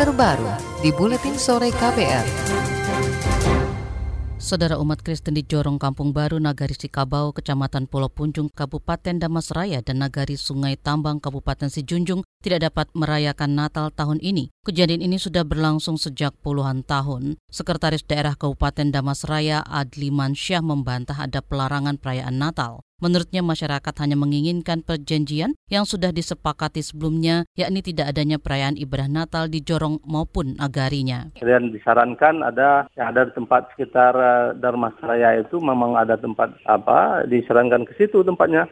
terbaru di Buletin Sore KPR. Saudara umat Kristen di Jorong Kampung Baru, Nagari Sikabau, Kecamatan Pulau Punjung, Kabupaten Damasraya, dan Nagari Sungai Tambang, Kabupaten Sijunjung tidak dapat merayakan Natal tahun ini. Kejadian ini sudah berlangsung sejak puluhan tahun. Sekretaris Daerah Kabupaten Damasraya, Adli Mansyah, membantah ada pelarangan perayaan Natal. Menurutnya masyarakat hanya menginginkan perjanjian yang sudah disepakati sebelumnya, yakni tidak adanya perayaan ibadah Natal di Jorong maupun Nagarinya. Dan disarankan ada yang ada di tempat sekitar uh, Darmasraya itu memang ada tempat apa disarankan ke situ tempatnya.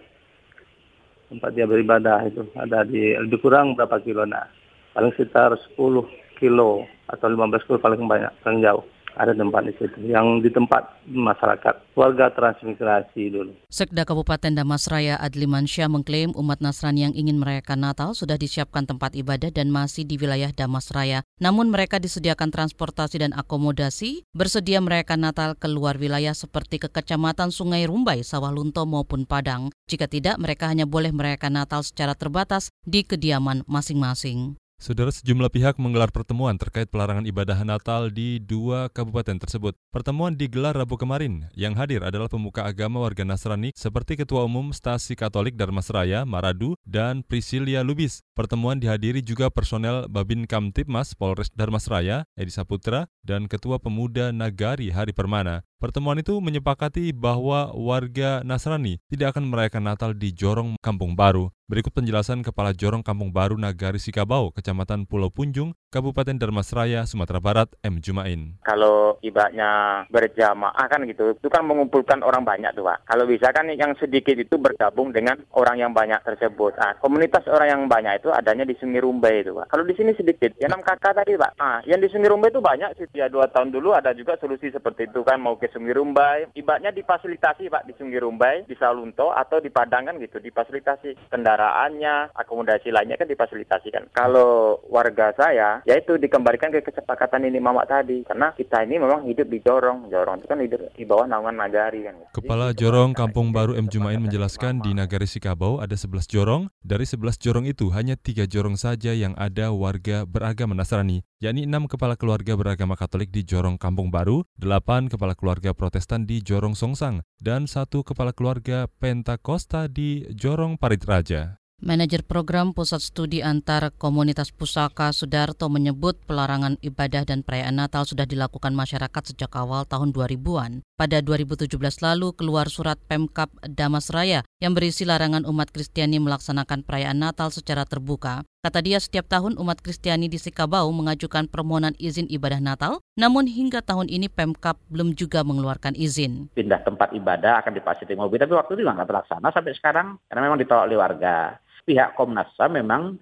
Tempat dia beribadah itu ada di lebih kurang berapa kilo nah paling sekitar 10 kilo atau 15 kilo paling banyak paling jauh ada tempat di situ yang di tempat masyarakat warga transmigrasi dulu. Sekda Kabupaten Damasraya Adli Mansyah mengklaim umat Nasrani yang ingin merayakan Natal sudah disiapkan tempat ibadah dan masih di wilayah Damasraya. Namun mereka disediakan transportasi dan akomodasi bersedia merayakan Natal ke luar wilayah seperti ke Kecamatan Sungai Rumbai, Sawah Lunto maupun Padang. Jika tidak, mereka hanya boleh merayakan Natal secara terbatas di kediaman masing-masing. Saudara sejumlah pihak menggelar pertemuan terkait pelarangan ibadah Natal di dua kabupaten tersebut. Pertemuan digelar Rabu kemarin. Yang hadir adalah pemuka agama warga Nasrani seperti Ketua Umum Stasi Katolik Darmasraya, Maradu, dan Priscilia Lubis. Pertemuan dihadiri juga personel Babin Kamtipmas Polres Darmasraya, Edi Saputra, dan Ketua Pemuda Nagari Hari Permana. Pertemuan itu menyepakati bahwa warga Nasrani tidak akan merayakan Natal di Jorong Kampung Baru. Berikut penjelasan Kepala Jorong Kampung Baru Nagari Sikabau, Kecamatan Pulau Punjung, Kabupaten Darmasraya, Sumatera Barat, M. Jumain. Kalau ibadahnya berjamaah kan gitu, itu kan mengumpulkan orang banyak tuh Pak. Kalau bisa kan yang sedikit itu bergabung dengan orang yang banyak tersebut. Nah, komunitas orang yang banyak itu adanya di Sungai Rumbai itu Pak. Kalau di sini sedikit, ya enam kakak tadi Pak. Nah, yang di Sungai Rumbai itu banyak sih. Ya dua tahun dulu ada juga solusi seperti itu kan mau ke Sungai Rumbai. Ibadahnya difasilitasi Pak di Sungai Rumbai, di Salunto atau di Padang kan gitu, difasilitasi kendaraannya, akomodasi lainnya kan difasilitasi kan. Kalau warga saya, ya itu dikembalikan ke kesepakatan ini Mamak tadi. Karena kita ini memang hidup di Jorong. Jorong itu kan hidup di bawah naungan Nagari kan. Kepala Jorong Kampung Baru M. Jumain menjelaskan di Nagari Sikabau ada 11 jorong. Dari 11 jorong itu hanya tiga jorong saja yang ada warga beragama Nasrani, yakni enam kepala keluarga beragama Katolik di Jorong Kampung Baru, delapan kepala keluarga Protestan di Jorong Songsang, dan satu kepala keluarga Pentakosta di Jorong Parit Raja. Manajer program Pusat Studi Antar Komunitas Pusaka Sudarto menyebut pelarangan ibadah dan perayaan Natal sudah dilakukan masyarakat sejak awal tahun 2000-an. Pada 2017 lalu keluar surat Pemkap Damas Raya yang berisi larangan umat Kristiani melaksanakan perayaan Natal secara terbuka. Kata dia setiap tahun umat Kristiani di Sikabau mengajukan permohonan izin ibadah Natal, namun hingga tahun ini Pemkap belum juga mengeluarkan izin. Pindah tempat ibadah akan difasilitasi mobil, tapi waktu itu nggak terlaksana sampai sekarang karena memang ditolak oleh warga pihak Komnas HAM memang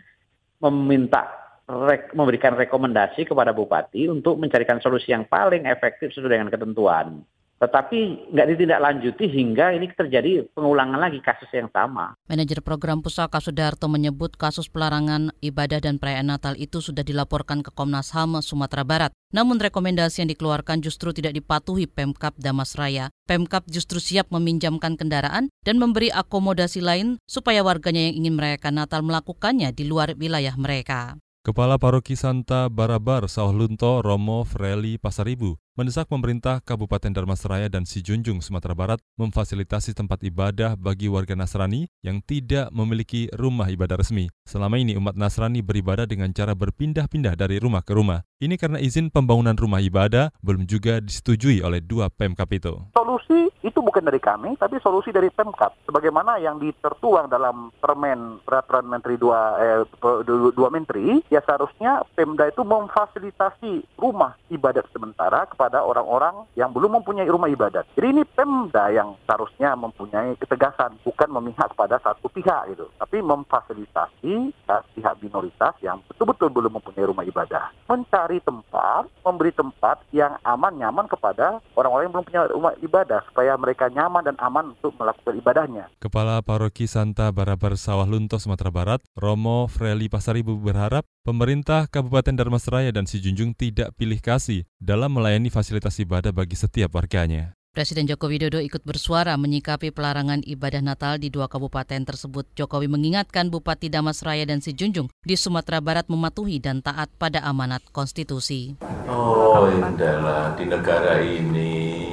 meminta rek, memberikan rekomendasi kepada bupati untuk mencarikan solusi yang paling efektif sesuai dengan ketentuan. Tetapi nggak ditindaklanjuti hingga ini terjadi pengulangan lagi kasus yang sama. Manajer program Pusaka Sudarto menyebut kasus pelarangan ibadah dan perayaan Natal itu sudah dilaporkan ke Komnas HAM Sumatera Barat. Namun rekomendasi yang dikeluarkan justru tidak dipatuhi Pemkap Damas Raya. Pemkap justru siap meminjamkan kendaraan dan memberi akomodasi lain supaya warganya yang ingin merayakan Natal melakukannya di luar wilayah mereka. Kepala Paroki Santa Barabar Lunto Romo Freli Pasaribu mendesak pemerintah Kabupaten Darmasraya dan Sijunjung, Sumatera Barat memfasilitasi tempat ibadah bagi warga Nasrani yang tidak memiliki rumah ibadah resmi. Selama ini umat Nasrani beribadah dengan cara berpindah-pindah dari rumah ke rumah. Ini karena izin pembangunan rumah ibadah belum juga disetujui oleh dua Pemkap itu. Solusi itu bukan dari kami, tapi solusi dari Pemkap. Sebagaimana yang ditertuang dalam Permen Peraturan Menteri dua, eh, Menteri, ya seharusnya Pemda itu memfasilitasi rumah ibadat sementara kepada kepada orang-orang yang belum mempunyai rumah ibadat. Jadi ini Pemda yang seharusnya mempunyai ketegasan, bukan memihak pada satu pihak gitu, tapi memfasilitasi pihak minoritas yang betul-betul belum mempunyai rumah ibadah. Mencari tempat, memberi tempat yang aman nyaman kepada orang-orang yang belum punya rumah ibadah supaya mereka nyaman dan aman untuk melakukan ibadahnya. Kepala Paroki Santa Barabar Sawah Lunto Sumatera Barat, Romo Freli Pasaribu berharap pemerintah Kabupaten Darmasraya dan Sijunjung tidak pilih kasih dalam melayani fasilitas ibadah bagi setiap warganya. Presiden Joko Widodo ikut bersuara menyikapi pelarangan ibadah Natal di dua kabupaten tersebut. Jokowi mengingatkan Bupati Damasraya dan Sijunjung di Sumatera Barat mematuhi dan taat pada amanat konstitusi. Oh, indahlah di negara ini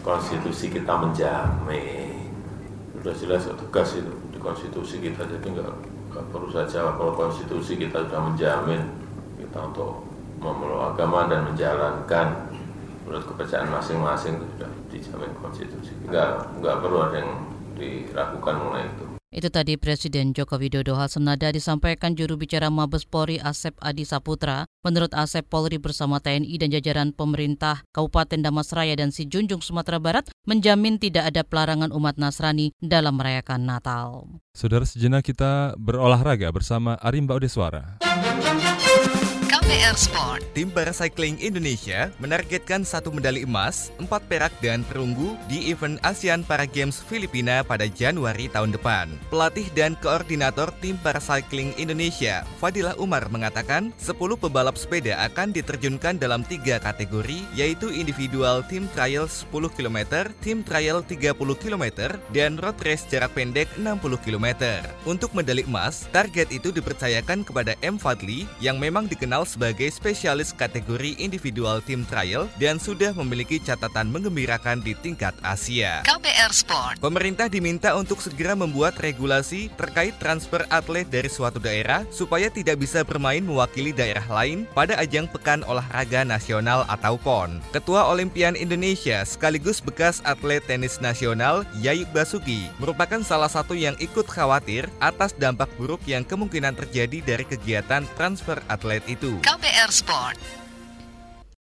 konstitusi kita menjamin. Sudah jelas tugas itu di konstitusi kita jadi nggak, nggak perlu saja kalau konstitusi kita sudah menjamin kita untuk memeluk agama dan menjalankan menurut kepercayaan masing-masing itu sudah dijamin konstitusi. Enggak, enggak perlu ada yang diragukan mengenai itu. Itu tadi Presiden Joko Widodo hal senada disampaikan juru bicara Mabes Polri Asep Adi Saputra. Menurut Asep Polri bersama TNI dan jajaran pemerintah Kabupaten Damasraya dan Sijunjung Sumatera Barat menjamin tidak ada pelarangan umat Nasrani dalam merayakan Natal. Saudara sejenak kita berolahraga bersama Arimba Odeswara. KPR Sport. Tim Paracycling Indonesia menargetkan satu medali emas, empat perak dan perunggu di event ASEAN Para Games Filipina pada Januari tahun depan. Pelatih dan koordinator tim Paracycling Indonesia, Fadilah Umar mengatakan 10 pebalap sepeda akan diterjunkan dalam tiga kategori, yaitu individual tim trial 10 km, tim trial 30 km, dan road race jarak pendek 60 km. Untuk medali emas, target itu dipercayakan kepada M. Fadli yang memang dikenal sebagai sebagai spesialis kategori individual team trial dan sudah memiliki catatan mengembirakan di tingkat Asia. KPR Sport. Pemerintah diminta untuk segera membuat regulasi terkait transfer atlet dari suatu daerah supaya tidak bisa bermain mewakili daerah lain pada ajang Pekan Olahraga Nasional atau PON. Ketua Olimpian Indonesia sekaligus bekas atlet tenis nasional Yayu Basuki merupakan salah satu yang ikut khawatir atas dampak buruk yang kemungkinan terjadi dari kegiatan transfer atlet itu. KPR Sport.